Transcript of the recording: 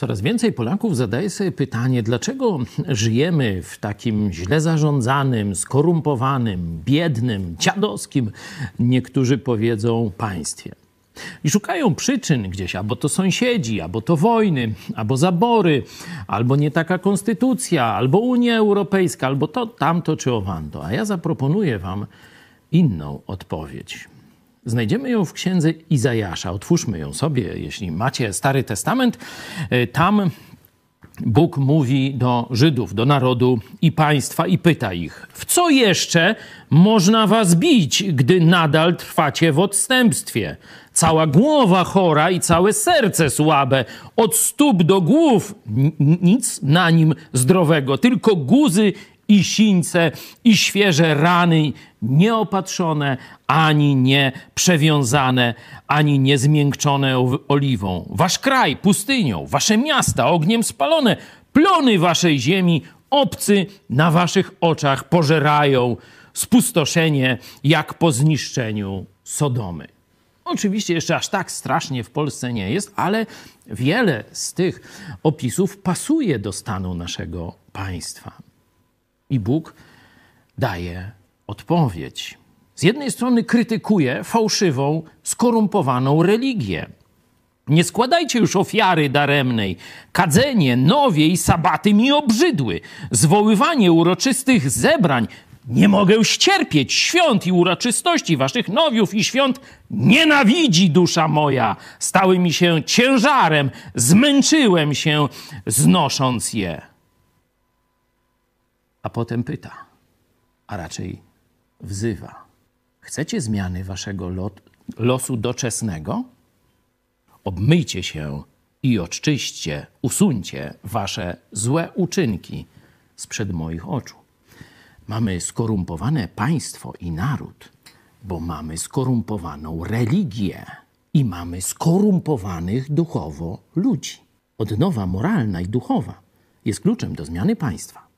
Coraz więcej Polaków zadaje sobie pytanie, dlaczego żyjemy w takim źle zarządzanym, skorumpowanym, biednym, dziadowskim, niektórzy powiedzą, państwie. I szukają przyczyn gdzieś, albo to sąsiedzi, albo to wojny, albo zabory, albo nie taka konstytucja, albo Unia Europejska, albo to, tamto czy owando. A ja zaproponuję Wam inną odpowiedź. Znajdziemy ją w księdze Izajasza. Otwórzmy ją sobie, jeśli macie Stary Testament. E, tam Bóg mówi do Żydów, do narodu i państwa i pyta ich: W co jeszcze można was bić, gdy nadal trwacie w odstępstwie? Cała głowa chora i całe serce słabe, od stóp do głów nic na nim zdrowego, tylko guzy i sińce, i świeże rany, nieopatrzone, ani nie przewiązane, ani nie zmiękczone oliwą. Wasz kraj pustynią, wasze miasta ogniem spalone, plony waszej ziemi obcy na waszych oczach pożerają spustoszenie jak po zniszczeniu Sodomy. Oczywiście jeszcze aż tak strasznie w Polsce nie jest, ale wiele z tych opisów pasuje do stanu naszego państwa. I Bóg daje odpowiedź. Z jednej strony krytykuje fałszywą, skorumpowaną religię. Nie składajcie już ofiary daremnej. Kadzenie, nowie i sabaty mi obrzydły. Zwoływanie uroczystych zebrań. Nie mogę ścierpieć świąt i uroczystości waszych nowiów i świąt. Nienawidzi dusza moja. Stały mi się ciężarem. Zmęczyłem się, znosząc je a potem pyta, a raczej wzywa. Chcecie zmiany waszego lot, losu doczesnego? Obmyjcie się i oczyśćcie, usuńcie wasze złe uczynki sprzed moich oczu. Mamy skorumpowane państwo i naród, bo mamy skorumpowaną religię i mamy skorumpowanych duchowo ludzi. Odnowa moralna i duchowa jest kluczem do zmiany państwa.